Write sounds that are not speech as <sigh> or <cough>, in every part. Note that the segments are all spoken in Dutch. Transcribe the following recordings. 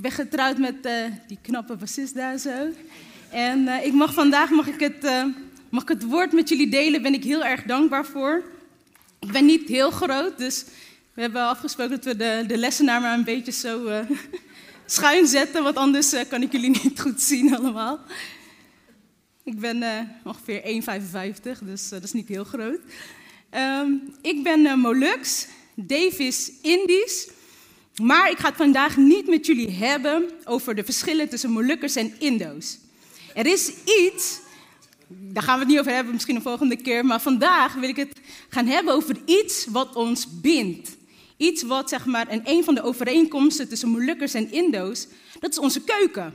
Ik ben getrouwd met uh, die knappe bassist daar zo. En uh, ik mag vandaag mag ik het, mag ik het woord met jullie delen. Ben ik heel erg dankbaar voor. Ik ben niet heel groot, dus we hebben afgesproken dat we de, de lessenaar maar een beetje zo <laughs> schuin zetten, want anders kan ik jullie <laughs> niet goed zien allemaal. Ik ben ongeveer 1,55, dus dat is niet heel groot. Um, ik ben Molux, Davis Indisch. Maar ik ga het vandaag niet met jullie hebben over de verschillen tussen Molukkers en Indo's. Er is iets, daar gaan we het niet over hebben, misschien een volgende keer, maar vandaag wil ik het gaan hebben over iets wat ons bindt. Iets wat, zeg maar, en een van de overeenkomsten tussen Molukkers en Indo's, dat is onze keuken.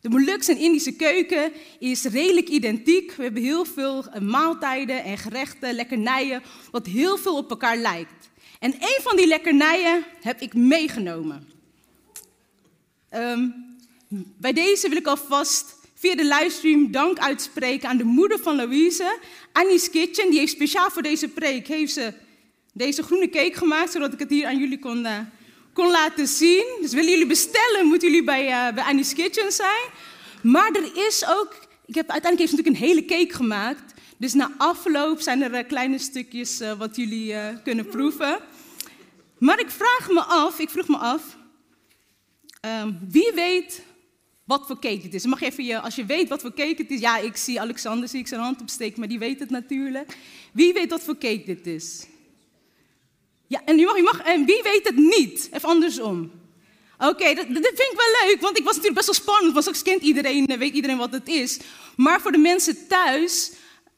De Molukse en Indische keuken is redelijk identiek. We hebben heel veel maaltijden en gerechten, lekkernijen, wat heel veel op elkaar lijkt. En een van die lekkernijen heb ik meegenomen. Um, bij deze wil ik alvast via de livestream dank uitspreken aan de moeder van Louise, Annie's Kitchen. Die heeft speciaal voor deze preek heeft ze deze groene cake gemaakt, zodat ik het hier aan jullie kon, uh, kon laten zien. Dus willen jullie bestellen, moeten jullie bij, uh, bij Annie's Kitchen zijn. Maar er is ook, ik heb, uiteindelijk heeft ze natuurlijk een hele cake gemaakt. Dus na afloop zijn er uh, kleine stukjes wat jullie kunnen proeven. Maar ik vraag me af, ik vroeg me af, um, wie weet wat voor cake het is? Mag even je, als je weet wat voor cake het is, ja, ik zie Alexander, zie ik zijn hand opsteken, maar die weet het natuurlijk. Wie weet wat voor cake dit is? Ja, en, je mag, mag, en wie weet het niet? Even andersom. Oké, dat, vind ik wel leuk, want ik was natuurlijk best wel spannend, want straks kent iedereen, weet iedereen wat het is. Maar voor de mensen thuis,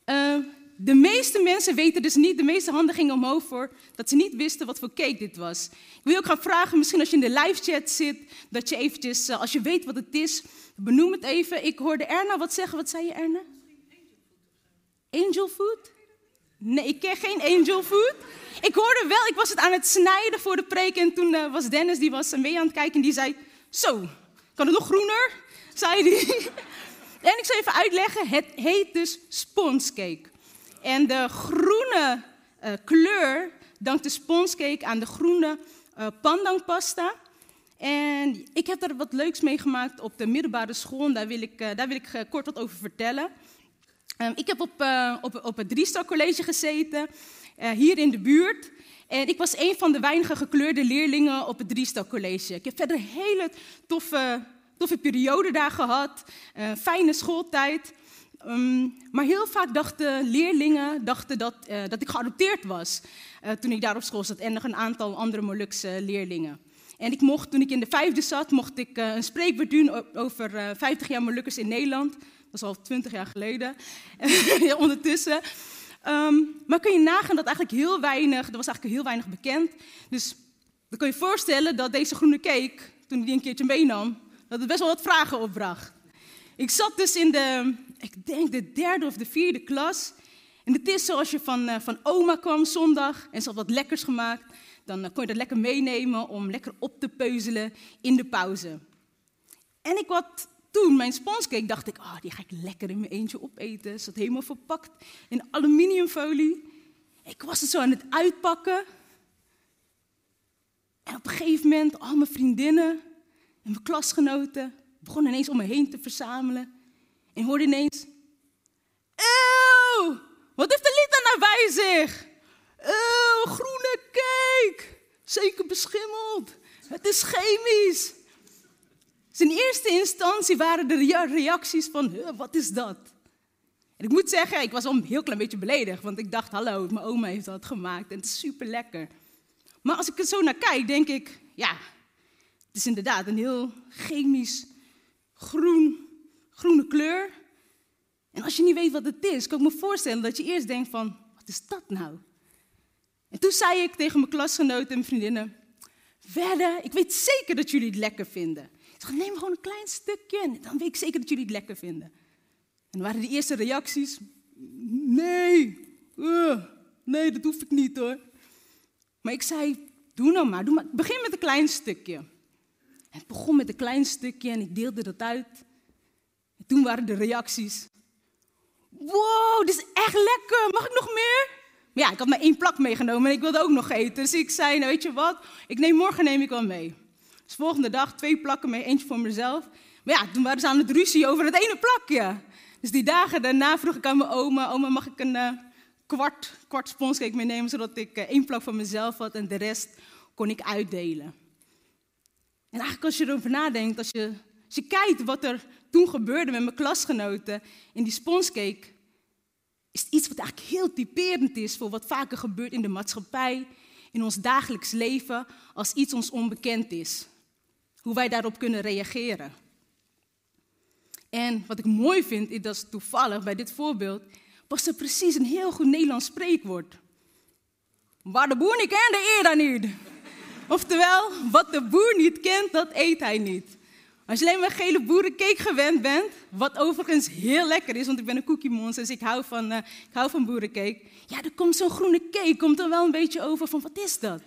uh, de meeste mensen weten dus niet, de meeste handen gingen omhoog voor dat ze niet wisten wat voor cake dit was. Ik wil je ook gaan vragen, misschien als je in de live chat zit, dat je eventjes, eh, als je weet wat het is, benoem het even. Ik hoorde Erna wat zeggen. Wat zei je, Erna? Angel food? Nee, ik ken geen angel food. Ik hoorde wel, ik was het aan het snijden voor de preek en toen uh, was Dennis, die was mee aan het kijken en die zei, zo, kan het nog groener? Zei hij. <laughs> en ik zal even uitleggen, het heet dus sponscake. En de groene uh, kleur dankt de sponscake aan de groene uh, pandangpasta. En ik heb daar wat leuks mee gemaakt op de middelbare school. Daar wil ik, uh, daar wil ik kort wat over vertellen. Um, ik heb op, op, op het Driestal College gezeten, hier in de buurt. En ik was een van de weinige gekleurde leerlingen op het Driestal College. Ik heb verder een hele toffe, toffe periode daar gehad. fijne schooltijd. Um, maar heel vaak dachten leerlingen dachten dat, uh, dat ik geadopteerd was uh, toen ik daar op school zat en nog een aantal andere Molukse leerlingen. En ik mocht, toen ik in de vijfde zat, mocht ik uh, een spreekwoord doen over 50 jaar Molukkers in Nederland. Dat is al 20 jaar geleden, <laughs> ondertussen. Um, maar kun je nagaan dat eigenlijk heel weinig, er was eigenlijk heel weinig bekend. Dus dan kun je voorstellen dat deze groene cake, toen ik die een keertje meenam, dat het best wel wat vragen opbracht. Ik zat dus in de, ik denk de derde of de vierde klas. En het is zoals je van, uh, van oma kwam zondag en ze had wat lekkers gemaakt. Dan uh, kon je dat lekker meenemen om lekker op te peuzelen in de pauze. En ik had toen mijn sponscake, dacht ik, oh, die ga ik lekker in mijn eentje opeten. Zat helemaal verpakt in aluminiumfolie. Ik was het zo aan het uitpakken. En op een gegeven moment, al mijn vriendinnen en mijn klasgenoten begon ineens om me heen te verzamelen. En hoorde ineens, eeuw, wat heeft de Lita nou bij zich? Eeuw, groene cake, zeker beschimmeld. Het is chemisch. Dus in eerste instantie waren de reacties van, wat is dat? En ik moet zeggen, ik was wel een heel klein beetje beledigd, want ik dacht, hallo, mijn oma heeft dat gemaakt en het is super lekker. Maar als ik er zo naar kijk, denk ik, ja, het is inderdaad een heel chemisch groen, groene kleur. En als je niet weet wat het is, kan ik me voorstellen dat je eerst denkt van, wat is dat nou? En toen zei ik tegen mijn klasgenoten en vriendinnen, verder, ik weet zeker dat jullie het lekker vinden. Ik zeg, neem gewoon een klein stukje en dan weet ik zeker dat jullie het lekker vinden. En waren de eerste reacties, nee, uh, nee, dat hoef ik niet hoor. Maar ik zei, doe nou maar, doe maar. begin met een klein stukje. En het begon met een klein stukje en ik deelde dat uit. En toen waren de reacties, wow, dit is echt lekker, mag ik nog meer? Maar ja, ik had maar één plak meegenomen en ik wilde ook nog eten. Dus ik zei, nou weet je wat, ik neem morgen neem ik wel mee. Dus volgende dag twee plakken mee, eentje voor mezelf. Maar ja, toen waren ze aan het ruzie over het ene plakje. Dus die dagen daarna vroeg ik aan mijn oma, oma mag ik een uh, kwart, kwart sponscake meenemen, zodat ik uh, één plak van mezelf had en de rest kon ik uitdelen. En eigenlijk als je erover nadenkt, je, als je kijkt wat er toen gebeurde met mijn klasgenoten in die sponscake, is iets wat eigenlijk heel typerend is voor wat vaker gebeurt in de maatschappij, in ons dagelijks leven, als iets ons onbekend is. Hoe wij daarop kunnen reageren. En wat ik mooi vind, is dat toevallig bij dit voorbeeld, was er precies een heel goed Nederlands spreekwoord. Waar de boer niet kent, de eer dan niet. Oftewel, wat de boer niet kent, dat eet hij niet. Als je alleen maar gele boerencake gewend bent, wat overigens heel lekker is, want ik ben een cookie monster, dus ik hou van, uh, ik hou van boerencake. Ja, er komt zo'n groene cake, komt er wel een beetje over van, wat is dat?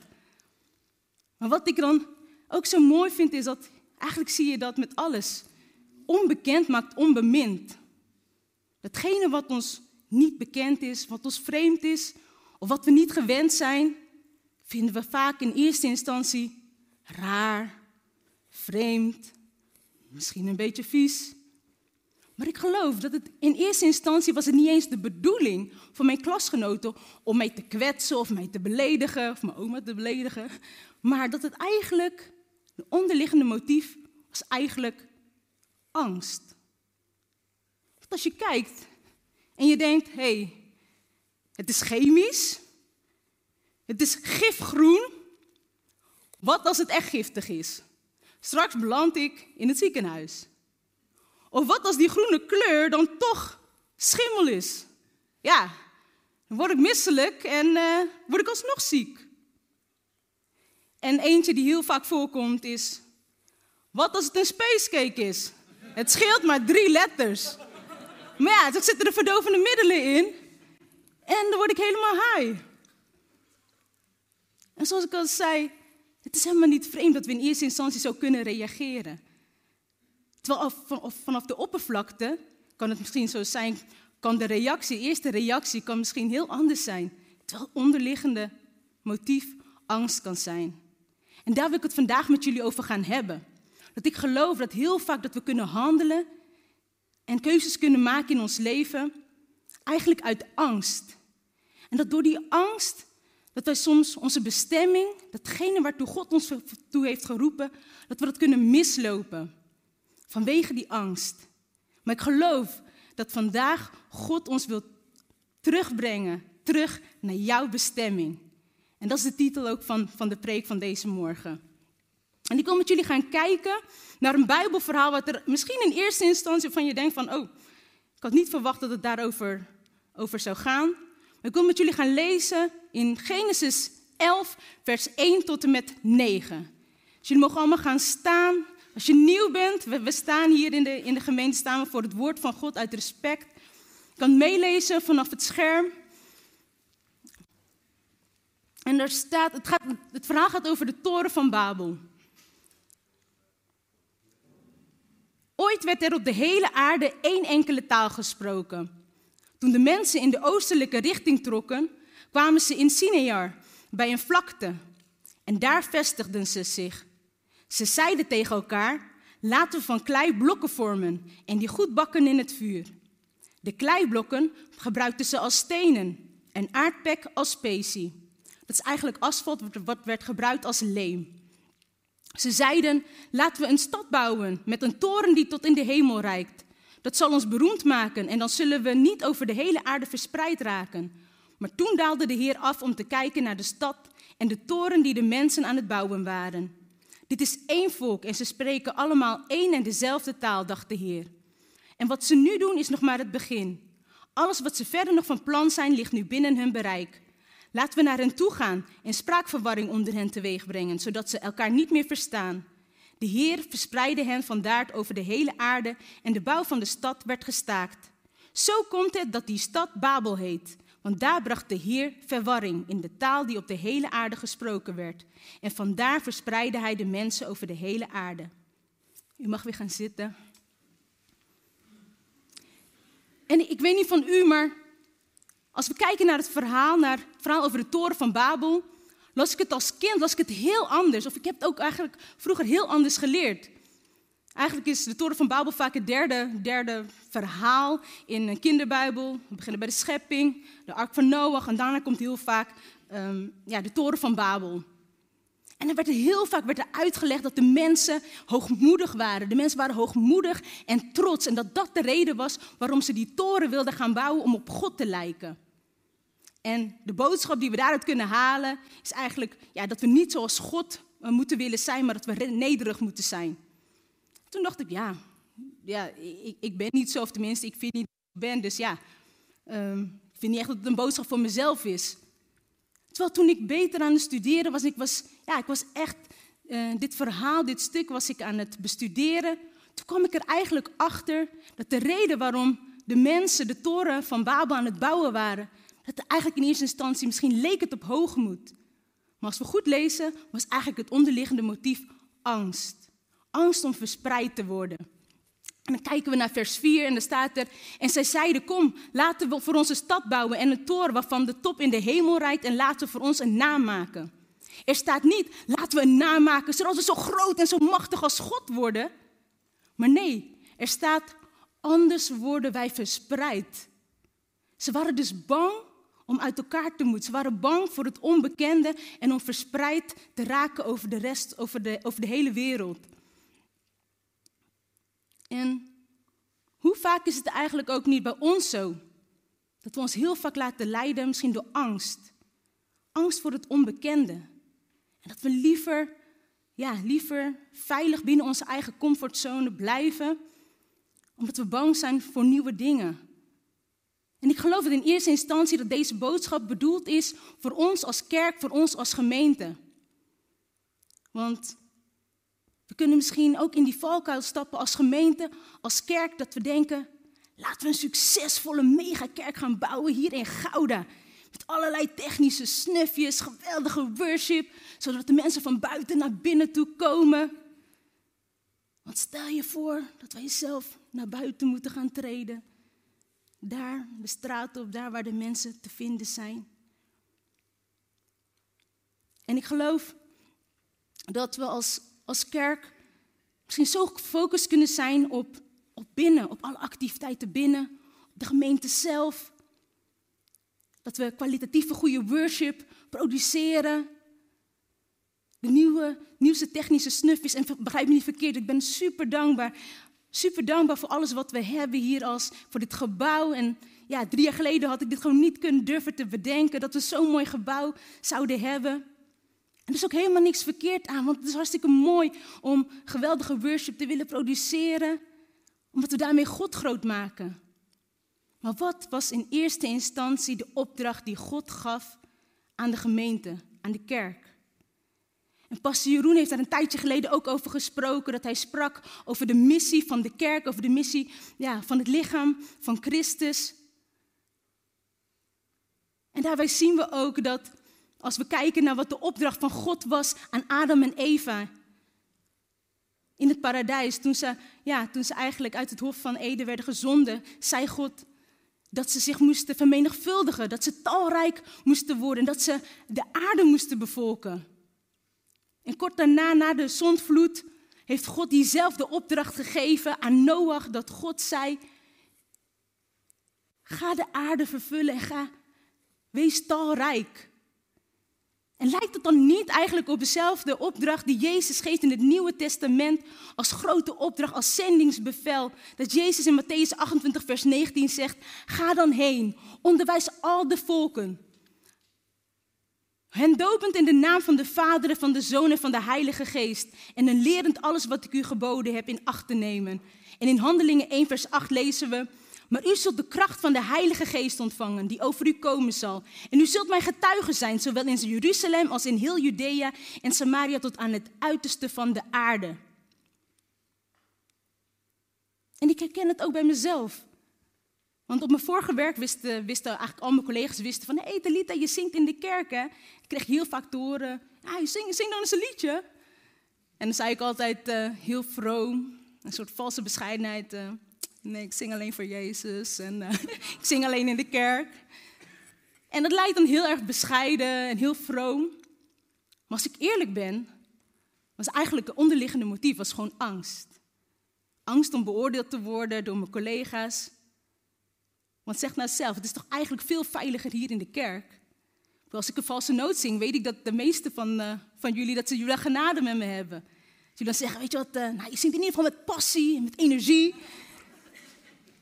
Maar wat ik dan ook zo mooi vind, is dat, eigenlijk zie je dat met alles. Onbekend maakt onbemind. Hetgene wat ons niet bekend is, wat ons vreemd is, of wat we niet gewend zijn, vinden we vaak in eerste instantie raar, vreemd, misschien een beetje vies. Maar ik geloof dat het in eerste instantie was het niet eens de bedoeling van mijn klasgenoten om mij te kwetsen of mij te beledigen of mijn oma te beledigen. Maar dat het eigenlijk, de onderliggende motief was eigenlijk angst. Als je kijkt en je denkt, hé, hey, het is chemisch, het is gifgroen, wat als het echt giftig is? Straks beland ik in het ziekenhuis. Of wat als die groene kleur dan toch schimmel is? Ja, dan word ik misselijk en uh, word ik alsnog ziek. En eentje die heel vaak voorkomt is, wat als het een spacecake is? Het scheelt maar drie letters. Maar ja, dan zitten er verdovende middelen in en dan word ik helemaal high. En zoals ik al zei, het is helemaal niet vreemd dat we in eerste instantie zo kunnen reageren. Terwijl vanaf de oppervlakte kan het misschien zo zijn, kan de reactie, eerste reactie kan misschien heel anders zijn. Terwijl onderliggende motief angst kan zijn. En daar wil ik het vandaag met jullie over gaan hebben. Dat ik geloof dat heel vaak dat we kunnen handelen en keuzes kunnen maken in ons leven, eigenlijk uit angst. En dat door die angst dat wij soms onze bestemming, datgene waartoe God ons toe heeft geroepen, dat we dat kunnen mislopen. Vanwege die angst. Maar ik geloof dat vandaag God ons wil terugbrengen, terug naar jouw bestemming. En dat is de titel ook van, van de preek van deze morgen. En ik wil met jullie gaan kijken naar een Bijbelverhaal wat er misschien in eerste instantie van je denkt van, oh, ik had niet verwacht dat het daarover over zou gaan. Ik wil met jullie gaan lezen in Genesis 11, vers 1 tot en met 9. Dus jullie mogen allemaal gaan staan. Als je nieuw bent, we, staan hier in de, in de gemeente staan we voor het woord van God uit respect. Je kan meelezen vanaf het scherm. En er staat, het, gaat, het verhaal gaat over de toren van Babel. Ooit werd er op de hele aarde één enkele taal gesproken. Toen de mensen in de oostelijke richting trokken, kwamen ze in Sinear bij een vlakte. En daar vestigden ze zich. Ze zeiden tegen elkaar: Laten we van klei blokken vormen en die goed bakken in het vuur. De kleiblokken gebruikten ze als stenen en aardpek als specie. Dat is eigenlijk asfalt wat werd gebruikt als leem. Ze zeiden: Laten we een stad bouwen met een toren die tot in de hemel reikt. Dat zal ons beroemd maken en dan zullen we niet over de hele aarde verspreid raken. Maar toen daalde de Heer af om te kijken naar de stad en de toren die de mensen aan het bouwen waren. Dit is één volk en ze spreken allemaal één en dezelfde taal, dacht de Heer. En wat ze nu doen is nog maar het begin. Alles wat ze verder nog van plan zijn, ligt nu binnen hun bereik. Laten we naar hen toe gaan en spraakverwarring onder hen teweeg brengen, zodat ze elkaar niet meer verstaan. De Heer verspreidde hen vandaar over de hele aarde en de bouw van de stad werd gestaakt. Zo komt het dat die stad Babel heet, want daar bracht de Heer verwarring in de taal die op de hele aarde gesproken werd. En vandaar verspreidde hij de mensen over de hele aarde. U mag weer gaan zitten. En ik weet niet van u, maar als we kijken naar het verhaal, naar het verhaal over de toren van Babel, las ik het als kind, las ik het heel anders. Of ik heb het ook eigenlijk vroeger heel anders geleerd. Eigenlijk is de toren van Babel vaak het derde, derde verhaal in een kinderbijbel. We beginnen bij de schepping, de ark van Noach en daarna komt heel vaak um, ja, de toren van Babel. En er werd heel vaak werd er uitgelegd dat de mensen hoogmoedig waren. De mensen waren hoogmoedig en trots. En dat dat de reden was waarom ze die toren wilden gaan bouwen om op God te lijken. En de boodschap die we daaruit kunnen halen is eigenlijk ja, dat we niet zoals God eh, moeten willen zijn, maar dat we nederig moeten zijn. Toen dacht ik, ja, ja ik, ik ben niet zo, of tenminste, ik vind niet dat ik ben. Dus ja, um, ik vind niet echt dat het een boodschap voor mezelf is. Terwijl toen ik beter aan het studeren was, ik was, ja, ik was echt, uh, dit verhaal, dit stuk was ik aan het bestuderen. Toen kwam ik er eigenlijk achter dat de reden waarom de mensen de toren van Babel aan het bouwen waren, dat het eigenlijk in eerste instantie misschien leek het op hoogmoed. Maar als we goed lezen, was eigenlijk het onderliggende motief angst. Angst om verspreid te worden. En dan kijken we naar vers 4 en dan staat er, en zij zeiden, kom, laten we voor onze stad bouwen en een toren waarvan de top in de hemel rijdt en laten we voor ons een naam maken. Er staat niet, laten we een naam maken zodat we zo groot en zo machtig als God worden. Maar nee, er staat, anders worden wij verspreid. Ze waren dus bang om uit elkaar te moeten. Ze waren bang voor het onbekende en om verspreid te raken over de rest, over de, over de hele wereld. En hoe vaak is het eigenlijk ook niet bij ons zo? Dat we ons heel vaak laten leiden, misschien door angst. Angst voor het onbekende. En dat we liever, ja, liever veilig binnen onze eigen comfortzone blijven, omdat we bang zijn voor nieuwe dingen. En ik geloof in eerste instantie dat deze boodschap bedoeld is voor ons als kerk, voor ons als gemeente. Want we kunnen misschien ook in die valkuil stappen als gemeente, als kerk, dat we denken, laten we een succesvolle megakerk gaan bouwen hier in Gouda. Met allerlei technische snufjes, geweldige worship, zodat de mensen van buiten naar binnen toe komen. Want stel je voor dat wij zelf naar buiten moeten gaan treden. Daar, de straat op, daar waar de mensen te vinden zijn. En ik geloof dat we als als kerk misschien zo gefocust kunnen zijn op, op binnen, op alle activiteiten binnen, op de gemeente zelf. Dat we kwalitatieve goede worship produceren. De nieuwe, nieuwste technische snufjes. En begrijp me niet verkeerd, ik ben super dankbaar. Super dankbaar voor alles wat we hebben hier als voor dit gebouw. En ja, drie jaar geleden had ik dit gewoon niet kunnen durven te bedenken. Dat we zo'n mooi gebouw zouden hebben. En er is ook helemaal niks verkeerd aan, want het is hartstikke mooi om geweldige worship te willen produceren, omdat we daarmee God groot maken. Maar wat was in eerste instantie de opdracht die God gaf aan de gemeente, aan de kerk? En pastor Jeroen heeft daar een tijdje geleden ook over gesproken, dat hij sprak over de missie van de kerk, over de missie ja, van het lichaam van Christus. En daarbij zien we ook dat als we kijken naar wat de opdracht van God was aan Adam en Eva. In het paradijs, toen ze, ja, toen ze eigenlijk uit het hof van Eden werden gezonden, zei God dat ze zich moesten vermenigvuldigen, dat ze talrijk moesten worden, dat ze de aarde moesten bevolken. En kort daarna, na de zondvloed, heeft God diezelfde opdracht gegeven aan Noach, dat God zei, ga de aarde vervullen en ga, wees talrijk. En lijkt het dan niet eigenlijk op dezelfde opdracht die Jezus geeft in het Nieuwe Testament als grote opdracht, als zendingsbevel? Dat Jezus in Matthäus 28, vers 19 zegt, ga dan heen, onderwijs al de volken. Hen dopend in de naam van de Vader van de Zoon en van de Heilige Geest. En hen lerend alles wat ik u geboden heb in acht te nemen. En in Handelingen 1, vers 8 lezen we, maar u zult de kracht van de Heilige Geest ontvangen, die over u komen zal. En u zult mijn getuige zijn, zowel in Jeruzalem als in heel Judea en Samaria tot aan het uiterste van de aarde. En ik herken het ook bij mezelf. Want op mijn vorige werk wisten, wisten eigenlijk al mijn collega's wisten van... hé hey, je zingt in de kerk hè. Ik kreeg heel vaak te horen, je zing, zing dan eens een liedje. En dan zei ik altijd uh, heel vroom, een soort valse bescheidenheid. Uh, nee, ik zing alleen voor Jezus en uh, <laughs> ik zing alleen in de kerk. En dat lijkt dan heel erg bescheiden en heel vroom. Maar als ik eerlijk ben, was eigenlijk het onderliggende motief was gewoon angst. Angst om beoordeeld te worden door mijn collega's. Want zeg nou zelf, het is toch eigenlijk veel veiliger hier in de kerk. Als ik een valse noot zing, weet ik dat de meeste van, uh, van jullie, dat ze jullie genade met me hebben. Dat jullie dan zeggen, weet je wat, uh, nou, je zingt in ieder geval met passie, met energie.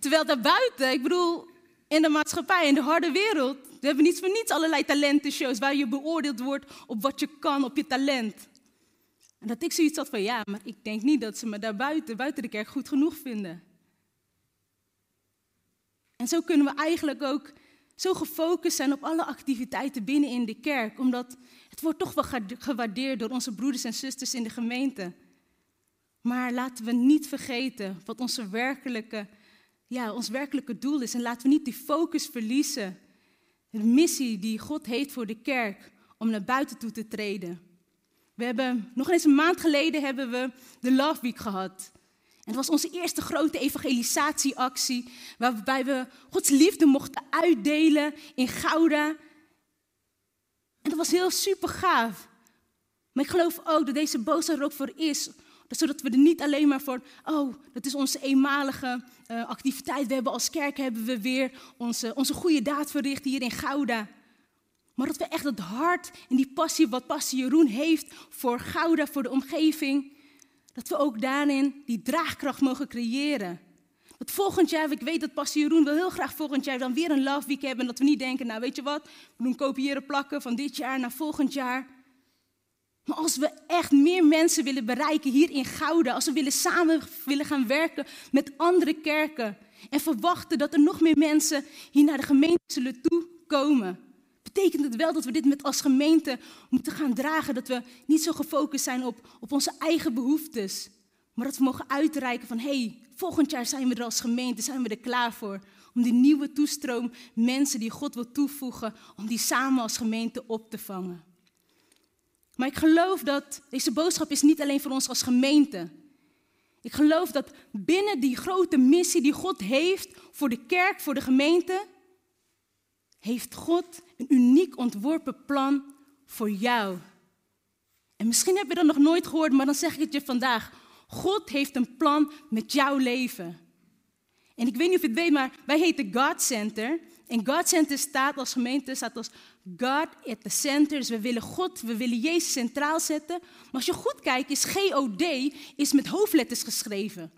Terwijl daarbuiten, ik bedoel, in de maatschappij, in de harde wereld, we hebben niets voor niets allerlei talentenshows waar je beoordeeld wordt op wat je kan, op je talent. En dat ik zoiets had van, ja, maar ik denk niet dat ze me daar buiten, buiten de kerk goed genoeg vinden. En zo kunnen we eigenlijk ook zo gefocust zijn op alle activiteiten binnen in de kerk, omdat het wordt toch wel gewaardeerd door onze broeders en zusters in de gemeente. Maar laten we niet vergeten wat onze werkelijke, ja, ons werkelijke doel is. En laten we niet die focus verliezen. De missie die God heeft voor de kerk om naar buiten toe te treden. We hebben, nog eens een maand geleden hebben we de Love Week gehad. En het was onze eerste grote evangelisatieactie, waarbij we Gods liefde mochten uitdelen in Gouda. En dat was heel super gaaf. Maar ik geloof ook dat deze boodschap er ook voor is, zodat we er niet alleen maar voor, oh, dat is onze eenmalige uh, activiteit. We hebben als kerk hebben we weer onze, onze goede daad verricht hier in Gouda. Maar dat we echt het hart en die passie, wat Passie Jeroen heeft voor Gouda, voor de omgeving, dat we ook daarin die draagkracht mogen creëren. Dat volgend jaar, ik weet dat Pastor Jeroen wil heel graag volgend jaar dan weer een love week hebben. En dat we niet denken, nou weet je wat, we doen kopiëren plakken van dit jaar naar volgend jaar. Maar als we echt meer mensen willen bereiken hier in Gouden, als we willen samen willen gaan werken met andere kerken en verwachten dat er nog meer mensen hier naar de gemeente zullen toekomen, betekent het wel dat we dit met als gemeente moeten gaan dragen. Dat we niet zo gefocust zijn op, op onze eigen behoeftes. Maar dat we mogen uitreiken van, hé, hey, volgend jaar zijn we er als gemeente, zijn we er klaar voor. Om die nieuwe toestroom mensen die God wil toevoegen, om die samen als gemeente op te vangen. Maar ik geloof dat deze boodschap is niet alleen voor ons als gemeente. Ik geloof dat binnen die grote missie die God heeft voor de kerk, voor de gemeente, heeft God een uniek ontworpen plan voor jou. En misschien heb je dat nog nooit gehoord, maar dan zeg ik het je vandaag. God heeft een plan met jouw leven. En ik weet niet of je het weet, maar wij heten God Center. En God Center staat als gemeente, staat als God at the center. Dus we willen God, we willen Jezus centraal zetten. Maar als je goed kijkt, is GOD is met hoofdletters geschreven.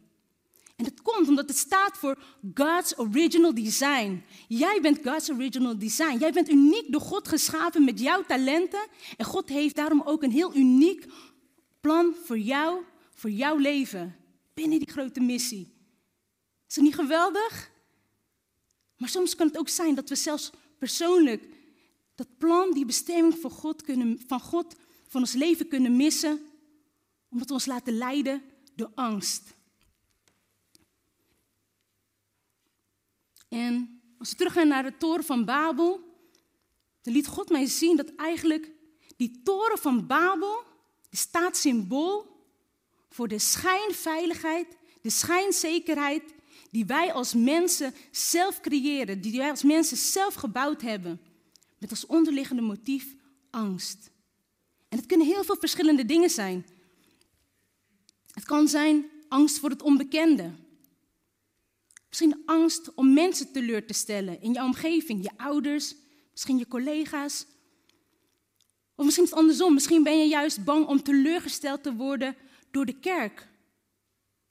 En dat komt omdat het staat voor God's original design. Jij bent God's original design. Jij bent uniek door God geschapen met jouw talenten. En God heeft daarom ook een heel uniek plan voor jou, voor jouw leven. Binnen die grote missie. Is dat niet geweldig? Maar soms kan het ook zijn dat we zelfs persoonlijk dat plan, die bestemming van God, kunnen, van God van ons leven kunnen missen. Omdat we ons laten leiden door angst. En als we teruggaan naar de toren van Babel, dan liet God mij zien dat eigenlijk die toren van Babel, die staat symbool voor de schijnveiligheid, de schijnzekerheid die wij als mensen zelf creëren, die wij als mensen zelf gebouwd hebben, met als onderliggende motief angst. En het kunnen heel veel verschillende dingen zijn. Het kan zijn angst voor het onbekende. Misschien angst om mensen teleur te stellen in jouw omgeving, je ouders, misschien je collega's. Of misschien is het andersom. Misschien ben je juist bang om teleurgesteld te worden door de kerk.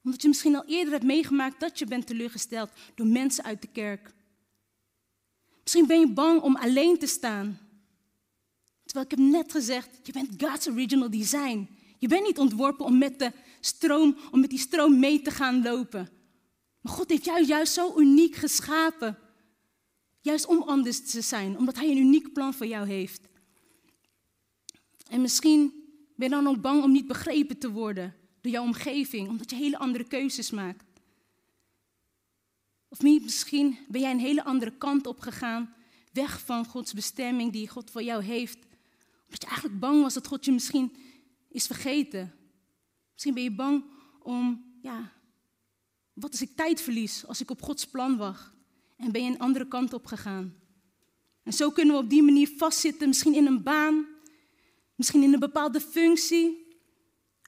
Omdat je misschien al eerder hebt meegemaakt dat je bent teleurgesteld door mensen uit de kerk. Misschien ben je bang om alleen te staan. Terwijl ik heb net gezegd, je bent God's original design. Je bent niet ontworpen om met de stroom, om met die stroom mee te gaan lopen. Maar God heeft jou juist zo uniek geschapen. Juist om anders te zijn, omdat Hij een uniek plan voor jou heeft. En misschien ben je dan ook bang om niet begrepen te worden door jouw omgeving, omdat je hele andere keuzes maakt. Of misschien ben jij een hele andere kant op gegaan, weg van Gods bestemming die God voor jou heeft. Omdat je eigenlijk bang was dat God je misschien is vergeten. Misschien ben je bang om, ja, wat als ik tijd verlies als ik op Gods plan wacht? En ben je een andere kant op gegaan? En zo kunnen we op die manier vastzitten, misschien in een baan, misschien in een bepaalde functie,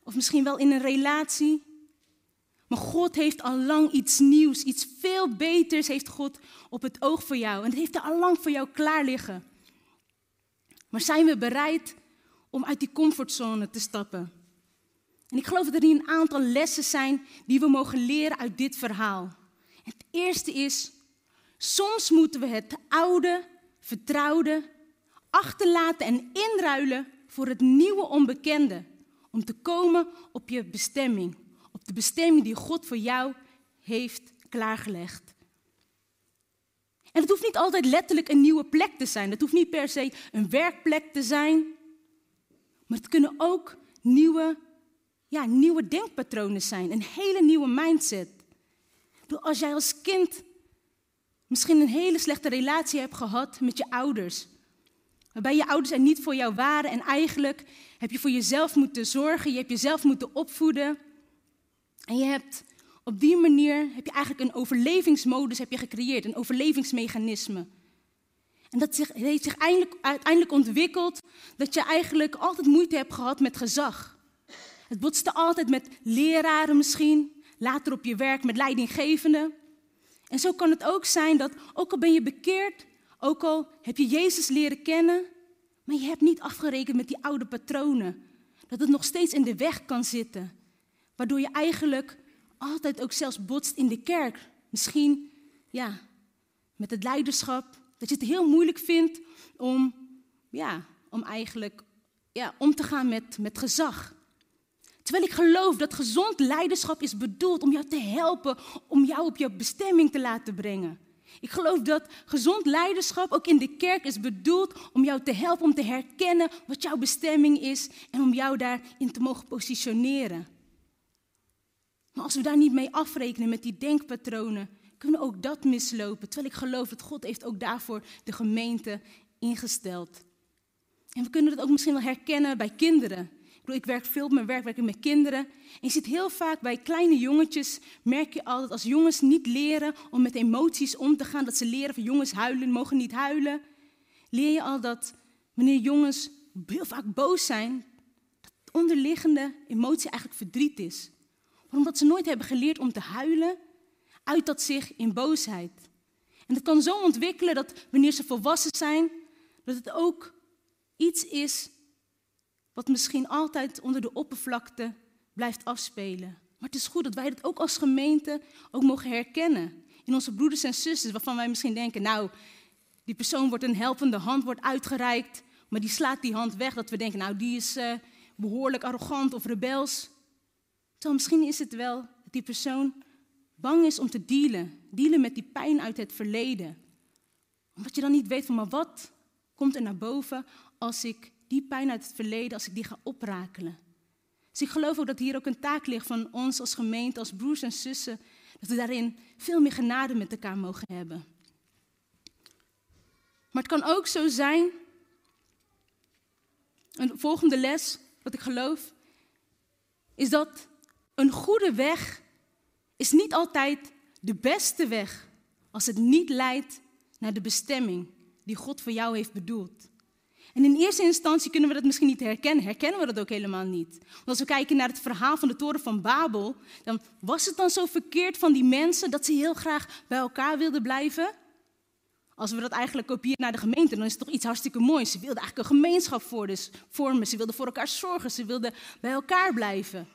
of misschien wel in een relatie. Maar God heeft al lang iets nieuws, iets veel beters heeft God op het oog voor jou. En het heeft er al lang voor jou klaar liggen. Maar zijn we bereid om uit die comfortzone te stappen? En ik geloof dat er hier een aantal lessen zijn die we mogen leren uit dit verhaal. Het eerste is, soms moeten we het oude, vertrouwde achterlaten en inruilen voor het nieuwe onbekende. Om te komen op je bestemming. De bestemming die God voor jou heeft klaargelegd. En het hoeft niet altijd letterlijk een nieuwe plek te zijn. Het hoeft niet per se een werkplek te zijn. Maar het kunnen ook nieuwe ja, nieuwe denkpatronen zijn, een hele nieuwe mindset. Als jij als kind misschien een hele slechte relatie hebt gehad met je ouders, waarbij je ouders er niet voor jou waren en eigenlijk heb je voor jezelf moeten zorgen, je hebt jezelf moeten opvoeden en je hebt op die manier heb je eigenlijk een overlevingsmodus heb je gecreëerd, een overlevingsmechanisme. En dat zich, heeft zich uiteindelijk ontwikkeld dat je eigenlijk altijd moeite hebt gehad met gezag. Het botste altijd met leraren misschien, later op je werk met leidinggevenden. En zo kan het ook zijn dat, ook al ben je bekeerd, ook al heb je Jezus leren kennen, maar je hebt niet afgerekend met die oude patronen. Dat het nog steeds in de weg kan zitten. Waardoor je eigenlijk altijd ook zelfs botst in de kerk. Misschien, ja, met het leiderschap. Dat je het heel moeilijk vindt om, ja, om eigenlijk ja, om te gaan met, met gezag. Terwijl ik geloof dat gezond leiderschap is bedoeld om jou te helpen, om jou op jouw bestemming te laten brengen. Ik geloof dat gezond leiderschap ook in de kerk is bedoeld om jou te helpen om te herkennen wat jouw bestemming is en om jou daarin te mogen positioneren. Maar als we daar niet mee afrekenen met die denkpatronen, kunnen ook dat mislopen. Terwijl ik geloof dat God heeft ook daarvoor de gemeente ingesteld. En we kunnen het ook misschien wel herkennen bij kinderen ik werk veel op mijn werk, werk ik met kinderen. En je ziet heel vaak bij kleine jongetjes, merk je altijd als jongens niet leren om met emoties om te gaan, dat ze leren van jongens huilen, mogen niet huilen. Leer je al dat wanneer jongens heel vaak boos zijn, dat de onderliggende emotie eigenlijk verdriet is. Omdat ze nooit hebben geleerd om te huilen, uit dat zich in boosheid. En dat kan zo ontwikkelen dat wanneer ze volwassen zijn, dat het ook iets is wat misschien altijd onder de oppervlakte blijft afspelen. Maar het is goed dat wij dat ook als gemeente ook mogen herkennen. In onze broeders en zusters, waarvan wij misschien denken, nou, die persoon wordt een helpende hand, wordt uitgereikt, maar die slaat die hand weg, dat we denken, nou, die is uh, behoorlijk arrogant of rebels. Terwijl misschien is het wel dat die persoon bang is om te dealen, dealen met die pijn uit het verleden. Omdat je dan niet weet van, maar wat komt er naar boven als ik die pijn uit het verleden, als ik die ga oprakelen. Dus ik geloof ook dat hier ook een taak ligt van ons als gemeente, als broers en zussen, dat we daarin veel meer genade met elkaar mogen hebben. Maar het kan ook zo zijn, een volgende les, wat ik geloof, is dat een goede weg is niet altijd de beste weg als het niet leidt naar de bestemming die God voor jou heeft bedoeld. En in eerste instantie kunnen we dat misschien niet herkennen. Herkennen we dat ook helemaal niet. Want als we kijken naar het verhaal van de toren van Babel, dan was het dan zo verkeerd van die mensen dat ze heel graag bij elkaar wilden blijven? Als we dat eigenlijk kopiëren naar de gemeente, dan is het toch iets hartstikke moois. Ze wilden eigenlijk een gemeenschap vormen. Ze wilden voor elkaar zorgen. Ze wilden bij elkaar blijven.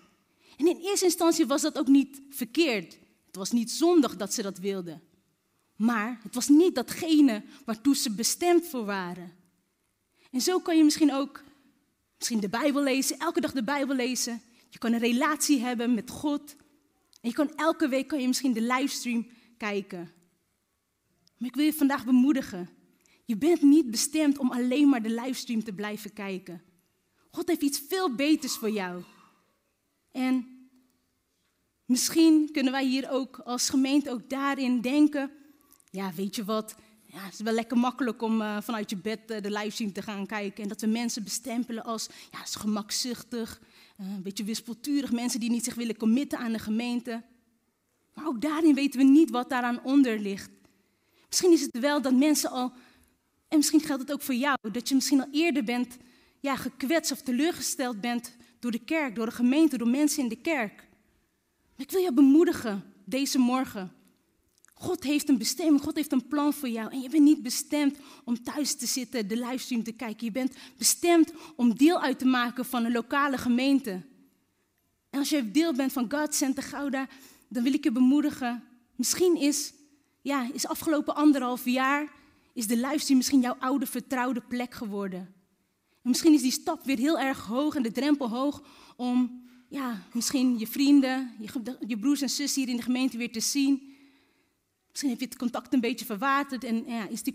En in eerste instantie was dat ook niet verkeerd. Het was niet zondig dat ze dat wilden. Maar het was niet datgene waartoe ze bestemd voor waren. En zo kan je misschien ook misschien de Bijbel lezen, elke dag de Bijbel lezen. Je kan een relatie hebben met God. En je kan elke week kan je misschien de livestream kijken. Maar ik wil je vandaag bemoedigen. Je bent niet bestemd om alleen maar de livestream te blijven kijken. God heeft iets veel beters voor jou. En Misschien kunnen wij hier ook als gemeente ook daarin denken. Ja, weet je wat? Ja, het is wel lekker makkelijk om uh, vanuit je bed uh, de livestream te gaan kijken. En dat we mensen bestempelen als ja, is gemakzuchtig, uh, een beetje wispelturig. Mensen die niet zich willen committen aan de gemeente. Maar ook daarin weten we niet wat daaraan onder ligt. Misschien is het wel dat mensen al, en misschien geldt het ook voor jou, dat je misschien al eerder bent ja, gekwetst of teleurgesteld bent door de kerk, door de gemeente, door mensen in de kerk. Ik wil je bemoedigen deze morgen. God heeft een bestemming, God heeft een plan voor jou. En je bent niet bestemd om thuis te zitten, de livestream te kijken. Je bent bestemd om deel uit te maken van een lokale gemeente. En als je deel bent van God Center Gouda, dan wil ik je bemoedigen. Misschien is, ja, is afgelopen anderhalf jaar, is de livestream misschien jouw oude vertrouwde plek geworden. En misschien is die stap weer heel erg hoog en de drempel hoog om ja, misschien je vrienden, je, je broers en zussen hier in de gemeente weer te zien. Misschien heb je het contact een beetje verwaterd en ja, is die,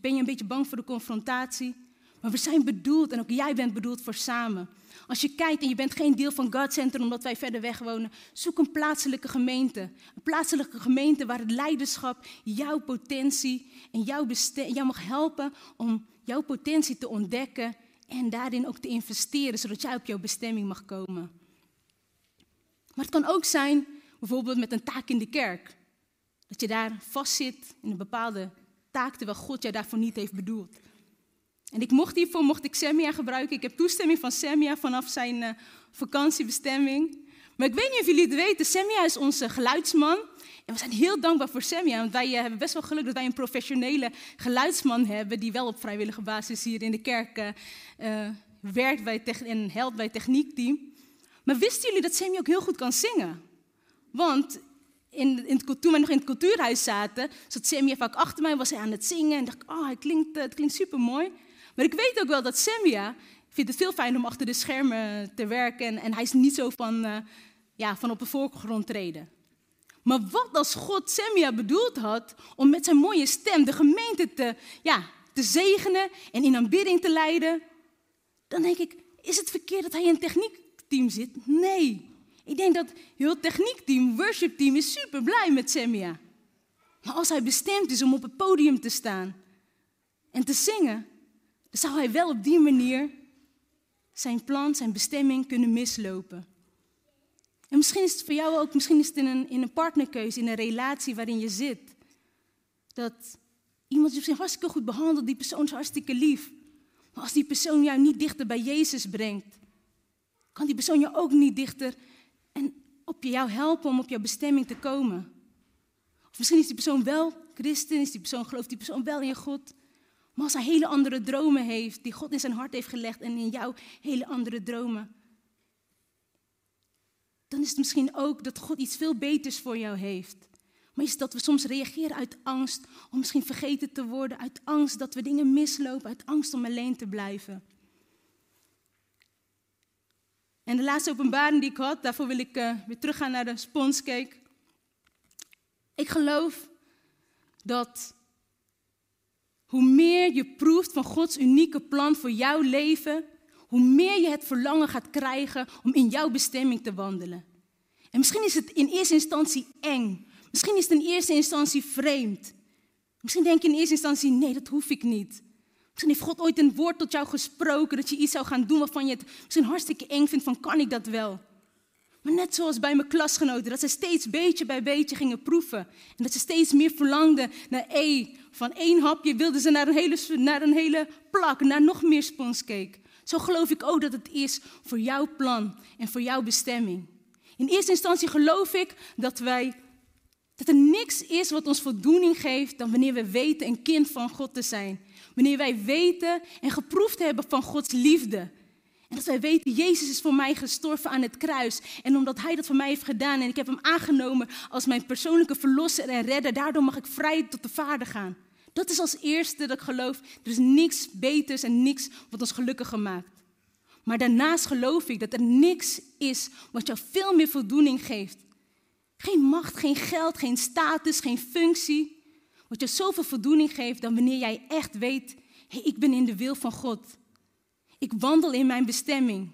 ben je een beetje bang voor de confrontatie. Maar we zijn bedoeld en ook jij bent bedoeld voor samen. Als je kijkt en je bent geen deel van God Center omdat wij verder weg wonen, zoek een plaatselijke gemeente. Een plaatselijke gemeente waar het leiderschap jouw potentie en jouw jou mag helpen om jouw potentie te ontdekken en daarin ook te investeren, zodat jij op jouw bestemming mag komen. Maar het kan ook zijn, bijvoorbeeld met een taak in de kerk. Dat je daar vastzit in een bepaalde taak, terwijl God jou daarvoor niet heeft bedoeld. En ik mocht hiervoor mocht ik Semia gebruiken. Ik heb toestemming van Semia vanaf zijn uh, vakantiebestemming. Maar ik weet niet of jullie het weten, Semia is onze geluidsman. En we zijn heel dankbaar voor Semia, want wij uh, hebben best wel geluk dat wij een professionele geluidsman hebben, die wel op vrijwillige basis hier in de kerk uh, werkt bij en helpt bij het techniekteam. Maar wisten jullie dat Semia ook heel goed kan zingen? Want in, in het, toen we nog in het cultuurhuis zaten, zat Semia vaak achter mij, was hij aan het zingen en dacht ik, oh, het klinkt, het klinkt super mooi. Maar ik weet ook wel dat Semia vindt het veel fijner om achter de schermen te werken. En, en hij is niet zo van, uh, ja, van op de voorgrond treden. Maar wat als God Semia bedoeld had om met zijn mooie stem de gemeente te, ja, te zegenen en in aanbidding te leiden? Dan denk ik, is het verkeerd dat hij een techniekteam zit? Nee. Ik denk dat heel techniekteam, worshipteam is super blij met Semia. Maar als hij bestemd is om op het podium te staan en te zingen, dan zou hij wel op die manier zijn plan, zijn bestemming kunnen mislopen. En misschien is het voor jou ook, misschien is het in een, in een partnerkeuze, in een relatie waarin je zit. Dat iemand je hartstikke goed behandelt, die persoon is hartstikke lief. Maar als die persoon jou niet dichter bij Jezus brengt, kan die persoon jou ook niet dichter en op jou helpen om op jouw bestemming te komen. Of misschien is die persoon wel christen, is die persoon, gelooft die persoon wel in God. Maar als hij hele andere dromen heeft, die God in zijn hart heeft gelegd en in jou hele andere dromen, dan is het misschien ook dat God iets veel beters voor jou heeft. Maar is dat we soms reageren uit angst om misschien vergeten te worden, uit angst dat we dingen mislopen, uit angst om alleen te blijven. En de laatste openbaring die ik had, daarvoor wil ik uh, weer teruggaan naar de sponscake. Ik geloof dat hoe meer je proeft van Gods unieke plan voor jouw leven, hoe meer je het verlangen gaat krijgen om in jouw bestemming te wandelen. En misschien is het in eerste instantie eng. Misschien is het in eerste instantie vreemd. Misschien denk je in eerste instantie, nee, dat hoef ik niet. Misschien heeft God ooit een woord tot jou gesproken dat je iets zou gaan doen waarvan je het misschien hartstikke eng vindt van kan ik dat wel? Maar net zoals bij mijn klasgenoten, dat ze steeds beetje bij beetje gingen proeven. En dat ze steeds meer verlangden naar E. Van één hapje wilden ze naar een hele, naar een hele plak, naar nog meer sponscake. Zo geloof ik ook dat het is voor jouw plan en voor jouw bestemming. In eerste instantie geloof ik dat wij dat er niks is wat ons voldoening geeft dan wanneer we weten een kind van God te zijn. Wanneer wij weten en geproefd hebben van Gods liefde. En dat wij weten, Jezus is voor mij gestorven aan het kruis. En omdat Hij dat voor mij heeft gedaan en ik heb Hem aangenomen als mijn persoonlijke verlosser en redder, daardoor mag ik vrij tot de Vader gaan. Dat is als eerste dat ik geloof, er is niks beters en niks wat ons gelukkiger maakt. Maar daarnaast geloof ik dat er niks is wat jou veel meer voldoening geeft. Geen macht, geen geld, geen status, geen functie. Wat je zoveel voldoening geeft dan wanneer jij echt weet, hey, ik ben in de wil van God. Ik wandel in mijn bestemming.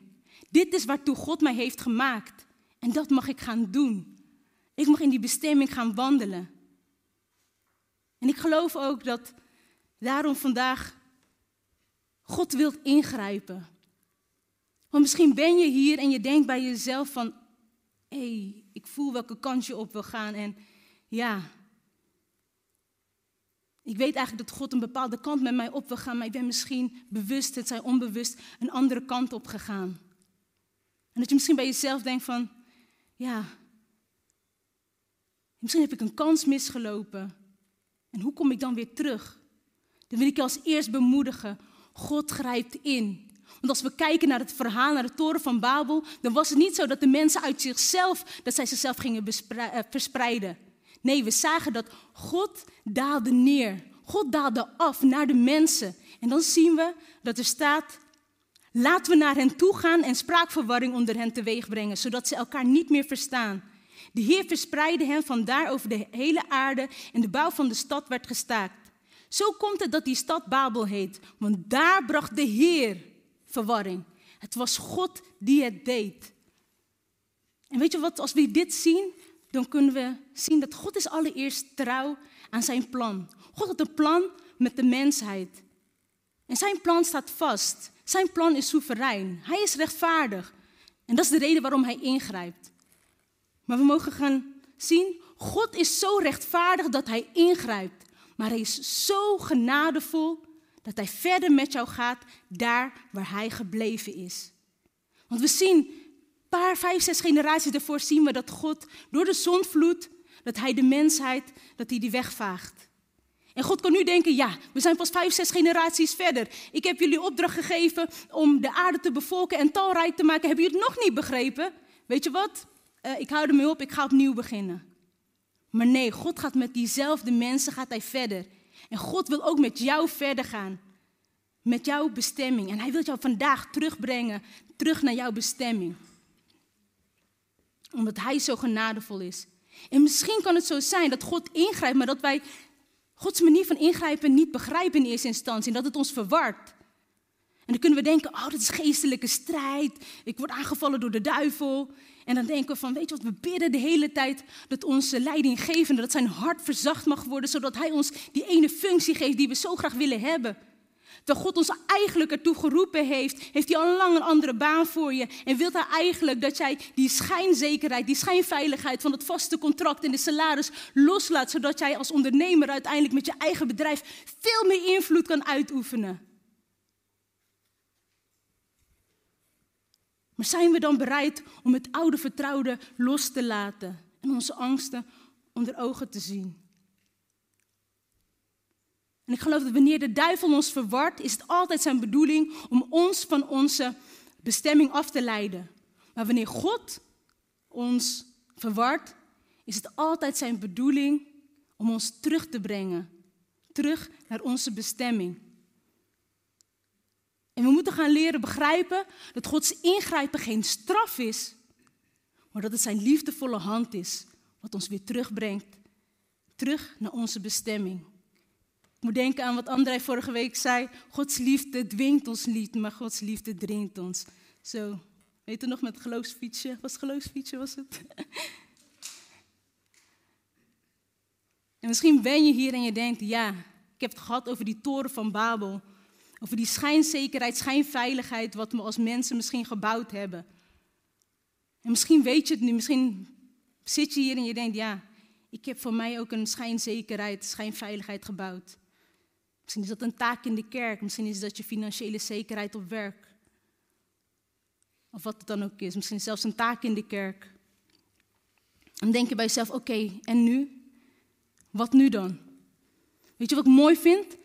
Dit is waartoe God mij heeft gemaakt. En dat mag ik gaan doen. Ik mag in die bestemming gaan wandelen. En ik geloof ook dat daarom vandaag God wilt ingrijpen. Want misschien ben je hier en je denkt bij jezelf van, hé, hey, ik voel welke kant je op wil gaan. En ja, ik weet eigenlijk dat God een bepaalde kant met mij op wil gaan, maar ik ben misschien bewust, het zij onbewust, een andere kant op gegaan. En dat je misschien bij jezelf denkt van, ja, misschien heb ik een kans misgelopen. En hoe kom ik dan weer terug? Dan wil ik je als eerst bemoedigen. God grijpt in. Want als we kijken naar het verhaal, naar de toren van Babel, dan was het niet zo dat de mensen uit zichzelf, dat zij zichzelf gingen eh, verspreiden. Nee, we zagen dat God daalde neer. God daalde af naar de mensen. En dan zien we dat er staat, laten we naar hen toe gaan en spraakverwarring onder hen teweeg brengen, zodat ze elkaar niet meer verstaan. De Heer verspreidde hen vandaar over de hele aarde en de bouw van de stad werd gestaakt. Zo komt het dat die stad Babel heet, want daar bracht de Heer verwarring. Het was God die het deed. En weet je wat, als we dit zien, dan kunnen we zien dat God is allereerst trouw aan zijn plan. God had een plan met de mensheid. En zijn plan staat vast. Zijn plan is soeverein. Hij is rechtvaardig. En dat is de reden waarom hij ingrijpt. Maar we mogen gaan zien, God is zo rechtvaardig dat hij ingrijpt. Maar hij is zo genadevol dat hij verder met jou gaat daar waar hij gebleven is. Want we zien, paar, vijf, zes generaties ervoor zien we dat God door de zondvloed, dat hij de mensheid, dat hij die wegvaagt. En God kan nu denken, ja, we zijn pas vijf, zes generaties verder. Ik heb jullie opdracht gegeven om de aarde te bevolken en talrijk te maken. Hebben jullie het nog niet begrepen? Weet je wat? Uh, ik hou ermee op, ik ga opnieuw beginnen. Maar nee, God gaat met diezelfde mensen gaat hij verder. En God wil ook met jou verder gaan. Met jouw bestemming. En hij wil jou vandaag terugbrengen, terug naar jouw bestemming. Omdat hij zo genadevol is. En misschien kan het zo zijn dat God ingrijpt, maar dat wij Gods manier van ingrijpen niet begrijpen in eerste instantie. En dat het ons verwart. En dan kunnen we denken, oh, dat is geestelijke strijd. Ik word aangevallen door de duivel. En dan denken we van, weet je wat, we bidden de hele tijd dat onze leidinggevende, dat zijn hart verzacht mag worden, zodat hij ons die ene functie geeft die we zo graag willen hebben. Terwijl God ons eigenlijk ertoe geroepen heeft, heeft hij al lang een andere baan voor je. En wil hij eigenlijk dat jij die schijnzekerheid, die schijnveiligheid van het vaste contract en de salaris loslaat, zodat jij als ondernemer uiteindelijk met je eigen bedrijf veel meer invloed kan uitoefenen. Maar zijn we dan bereid om het oude vertrouwde los te laten en onze angsten onder ogen te zien? En ik geloof dat wanneer de duivel ons verwart, is het altijd zijn bedoeling om ons van onze bestemming af te leiden. Maar wanneer God ons verwart, is het altijd zijn bedoeling om ons terug te brengen. Terug naar onze bestemming. En we moeten gaan leren begrijpen dat Gods ingrijpen geen straf is, maar dat het zijn liefdevolle hand is, wat ons weer terugbrengt, terug naar onze bestemming. Moet denken aan wat André vorige week zei, Gods liefde dwingt ons niet, maar Gods liefde dringt ons. Zo, weet je nog met geloofsfietsje? Was het geloofsfietsje, was het? <laughs> En misschien ben je hier en je denkt, ja, ik heb het gehad over die toren van Babel. Over die schijnzekerheid, schijnveiligheid, wat we als mensen misschien gebouwd hebben. En misschien weet je het nu, misschien zit je hier en je denkt, ja, ik heb voor mij ook een schijnzekerheid, schijnveiligheid gebouwd. Misschien is dat een taak in de kerk, misschien is dat je financiële zekerheid op werk. Of wat het dan ook is, misschien zelfs een taak in de kerk. Dan denk je bij jezelf, oké, en nu? Wat nu dan? Weet je wat ik mooi vind?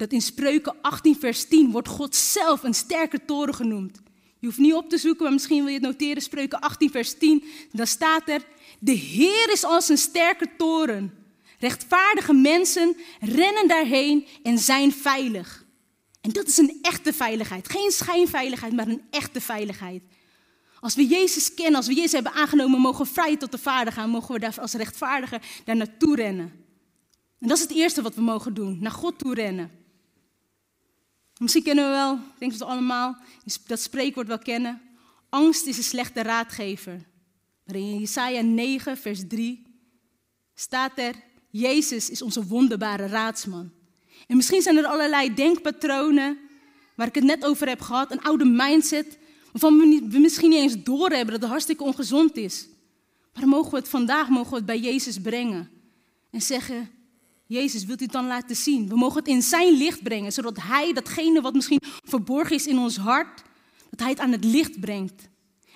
dat in Spreuken 18, vers 10 wordt God zelf een sterke toren genoemd. Je hoeft niet op te zoeken, maar misschien wil je het noteren. Spreuken 18, vers 10. Dan staat er: De Heer is als een sterke toren. Rechtvaardige mensen rennen daarheen en zijn veilig. En dat is een echte veiligheid. Geen schijnveiligheid, maar een echte veiligheid. Als we Jezus kennen, als we Jezus hebben aangenomen, mogen we vrij tot de Vader gaan. Mogen we daar als rechtvaardigen daar naartoe rennen. En dat is het eerste wat we mogen doen: naar God toe rennen. Misschien kennen we wel, ik denk dat we allemaal dat spreekwoord wel kennen. Angst is een slechte raadgever. Maar in Jesaja 9, vers 3 staat er, Jezus is onze wonderbare raadsman. En misschien zijn er allerlei denkpatronen waar ik het net over heb gehad, een oude mindset, waarvan we misschien niet eens doorhebben dat het hartstikke ongezond is. Maar mogen we het vandaag mogen we het bij Jezus brengen en zeggen, Jezus, wilt u het dan laten zien? We mogen het in zijn licht brengen, zodat hij datgene wat misschien verborgen is in ons hart, dat hij het aan het licht brengt.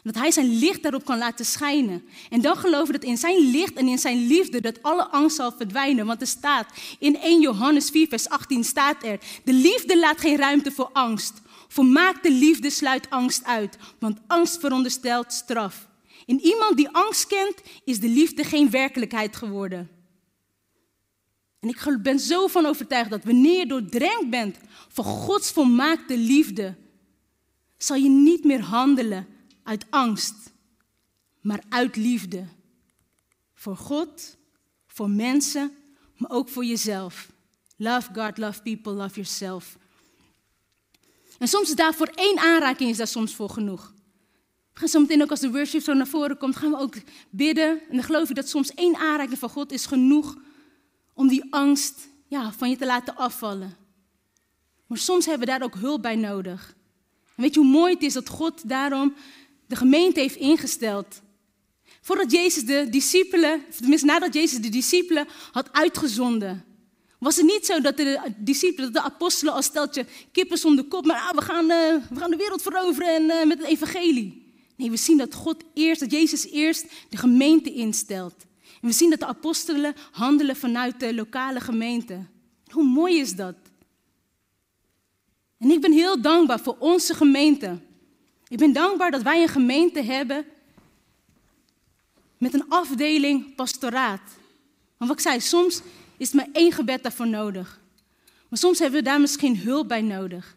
Dat hij zijn licht daarop kan laten schijnen. En dan geloven dat in zijn licht en in zijn liefde dat alle angst zal verdwijnen. Want er staat in 1 Johannes 4, vers 18 staat er, de liefde laat geen ruimte voor angst. Volmaakte liefde sluit angst uit, want angst veronderstelt straf. In iemand die angst kent, is de liefde geen werkelijkheid geworden. En ik ben zo van overtuigd dat wanneer je doordrenkt bent van Gods volmaakte liefde, zal je niet meer handelen uit angst, maar uit liefde. Voor God, voor mensen, maar ook voor jezelf. Love God, love people, love yourself. En soms is daar voor één aanraking is daar soms voor genoeg. We gaan zo meteen ook als de worship zo naar voren komt, gaan we ook bidden. En dan geloof ik dat soms één aanraking van God is genoeg om die angst ja, van je te laten afvallen. Maar soms hebben we daar ook hulp bij nodig. En weet je hoe mooi het is dat God daarom de gemeente heeft ingesteld. Voordat Jezus de discipelen, tenminste nadat Jezus de discipelen had uitgezonden, was het niet zo dat de discipelen, de apostelen als steltje kippen zonder kop, maar ah, we, gaan, uh, we gaan de wereld veroveren en, uh, met het evangelie. Nee, we zien dat God eerst, dat Jezus eerst de gemeente instelt. En we zien dat de apostelen handelen vanuit de lokale gemeente. Hoe mooi is dat? En ik ben heel dankbaar voor onze gemeente. Ik ben dankbaar dat wij een gemeente hebben met een afdeling pastoraat. Want wat ik zei, soms is maar één gebed daarvoor nodig. Maar soms hebben we daar misschien hulp bij nodig.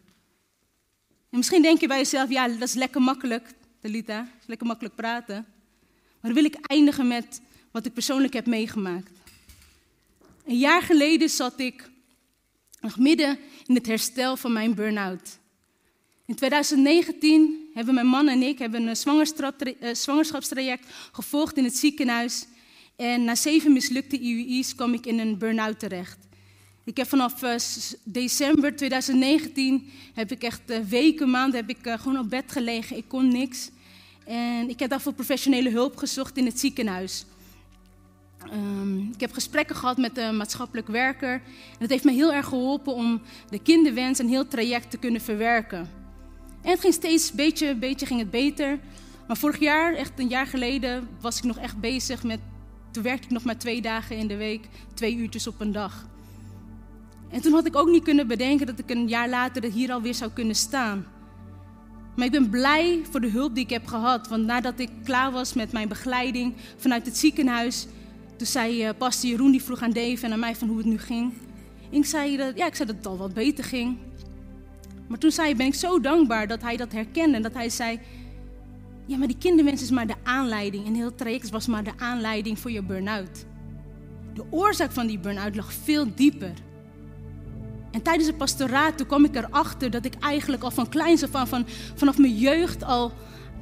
En misschien denk je bij jezelf, ja, dat is lekker makkelijk, Talita, is lekker makkelijk praten. Maar dan wil ik eindigen met wat ik persoonlijk heb meegemaakt. Een jaar geleden zat ik nog midden in het herstel van mijn burn-out. In 2019 hebben mijn man en ik hebben een eh, zwangerschapstraject gevolgd in het ziekenhuis. En na zeven mislukte IUI's kwam ik in een burn-out terecht. Ik heb vanaf eh, december 2019 heb ik echt eh, weken, maanden heb ik gewoon op bed gelegen. Ik kon niks. En ik heb daarvoor professionele hulp gezocht in het ziekenhuis. Um, ik heb gesprekken gehad met de maatschappelijk werker. En dat heeft me heel erg geholpen om de kinderwens en heel traject te kunnen verwerken. En het ging steeds beetje, beetje ging het beter. Maar vorig jaar, echt een jaar geleden, was ik nog echt bezig met. Toen werkte ik nog maar twee dagen in de week, twee uurtjes op een dag. En toen had ik ook niet kunnen bedenken dat ik een jaar later hier alweer zou kunnen staan. Maar ik ben blij voor de hulp die ik heb gehad. Want nadat ik klaar was met mijn begeleiding vanuit het ziekenhuis, toen zei uh, pastor Jeroen, die vroeg aan Dave en aan mij van hoe het nu ging. Ik zei, dat, ja, ik zei dat het al wat beter ging. Maar toen zei, ben ik zo dankbaar dat hij dat herkende. En dat hij zei, ja, maar die kinderwens is maar de aanleiding. En heel traject was maar de aanleiding voor je burn-out. De oorzaak van die burn-out lag veel dieper. En tijdens het pastoraat toen kwam ik erachter dat ik eigenlijk al van kleins af van, vanaf mijn jeugd al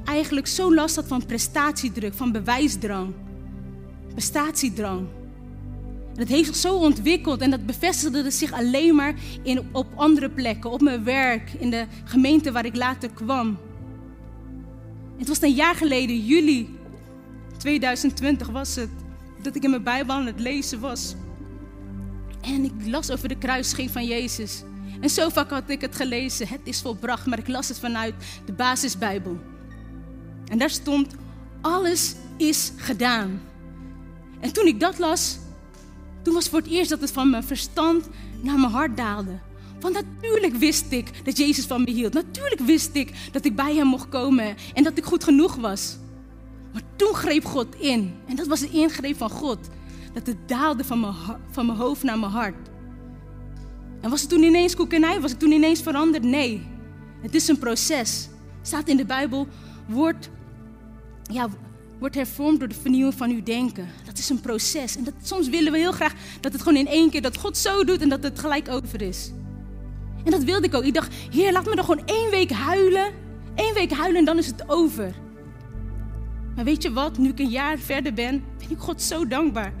eigenlijk zo last had van prestatiedruk, van bewijsdrang prestatiedrang. Dat heeft zich zo ontwikkeld en dat bevestigde zich alleen maar in, op andere plekken, op mijn werk, in de gemeente waar ik later kwam. Het was een jaar geleden, juli 2020 was het, dat ik in mijn Bijbel aan het lezen was. En ik las over de kruising van Jezus. En zo vaak had ik het gelezen, het is volbracht, maar ik las het vanuit de basisbijbel. En daar stond, alles is gedaan. En toen ik dat las, toen was voor het eerst dat het van mijn verstand naar mijn hart daalde. Want natuurlijk wist ik dat Jezus van me hield. Natuurlijk wist ik dat ik bij hem mocht komen en dat ik goed genoeg was. Maar toen greep God in. En dat was de ingreep van God. Dat het daalde van mijn, van mijn hoofd naar mijn hart. En was het toen ineens koekenij? Was het toen ineens veranderd? Nee. Het is een proces. Staat in de Bijbel, wordt, ja, wordt hervormd door de vernieuwing van uw denken. Dat is een proces. En dat, soms willen we heel graag dat het gewoon in één keer, dat God zo doet en dat het gelijk over is. En dat wilde ik ook. Ik dacht, Heer, laat me dan gewoon één week huilen. Eén week huilen en dan is het over. Maar weet je wat? Nu ik een jaar verder ben, ben ik God zo dankbaar.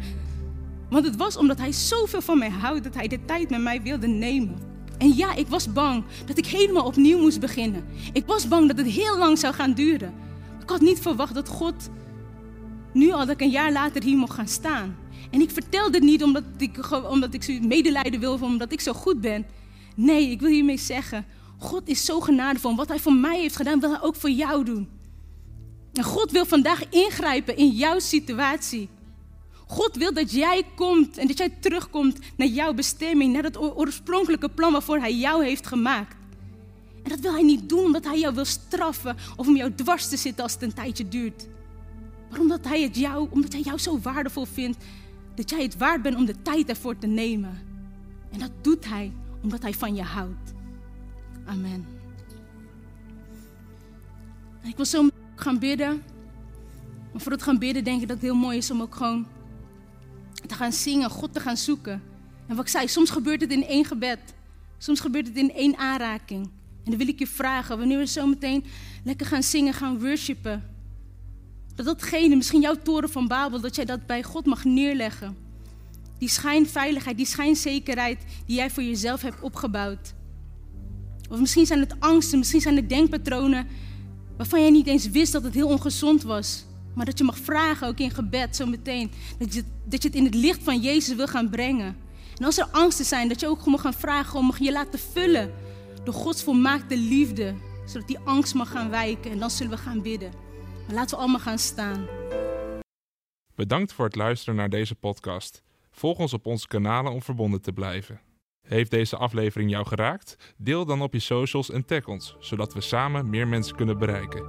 Want het was omdat hij zoveel van mij houdt dat hij de tijd met mij wilde nemen. En ja, ik was bang dat ik helemaal opnieuw moest beginnen. Ik was bang dat het heel lang zou gaan duren. Ik had niet verwacht dat God nu al dat ik een jaar later hier mocht gaan staan. En ik vertel dit niet omdat ik, omdat ik medelijden wil of omdat ik zo goed ben. Nee, ik wil hiermee zeggen, God is zo genadevol. Wat hij voor mij heeft gedaan, wil hij ook voor jou doen. En God wil vandaag ingrijpen in jouw situatie. God wil dat jij komt en dat jij terugkomt naar jouw bestemming, naar het oorspronkelijke plan waarvoor Hij jou heeft gemaakt. En dat wil Hij niet doen omdat Hij jou wil straffen of om jou dwars te zitten als het een tijdje duurt. Maar omdat Hij, het jou, omdat hij jou zo waardevol vindt, dat jij het waard bent om de tijd ervoor te nemen. En dat doet Hij omdat Hij van je houdt. Amen. ik wil zo gaan bidden. Maar voor het gaan bidden denk ik dat het heel mooi is om ook gewoon te gaan zingen, God te gaan zoeken. En wat ik zei, soms gebeurt het in één gebed. Soms gebeurt het in één aanraking. En dan wil ik je vragen, wanneer we zo meteen lekker gaan zingen, gaan worshipen. Dat datgene, misschien jouw toren van Babel, dat jij dat bij God mag neerleggen. Die schijnveiligheid, die schijnzekerheid die jij voor jezelf hebt opgebouwd. Of misschien zijn het angsten, misschien zijn het denkpatronen waarvan jij niet eens wist dat het heel ongezond was. Maar dat je mag vragen, ook in gebed, zo meteen. Dat je, dat je het in het licht van Jezus wil gaan brengen. En als er angsten zijn, dat je ook mag gaan vragen om mag je laten vullen door Gods volmaakte liefde. Zodat die angst mag gaan wijken. En dan zullen we gaan bidden. Laten we allemaal gaan staan. Bedankt voor het luisteren naar deze podcast. Volg ons op onze kanalen om verbonden te blijven. Heeft deze aflevering jou geraakt? Deel dan op je socials en tag ons, zodat we samen meer mensen kunnen bereiken.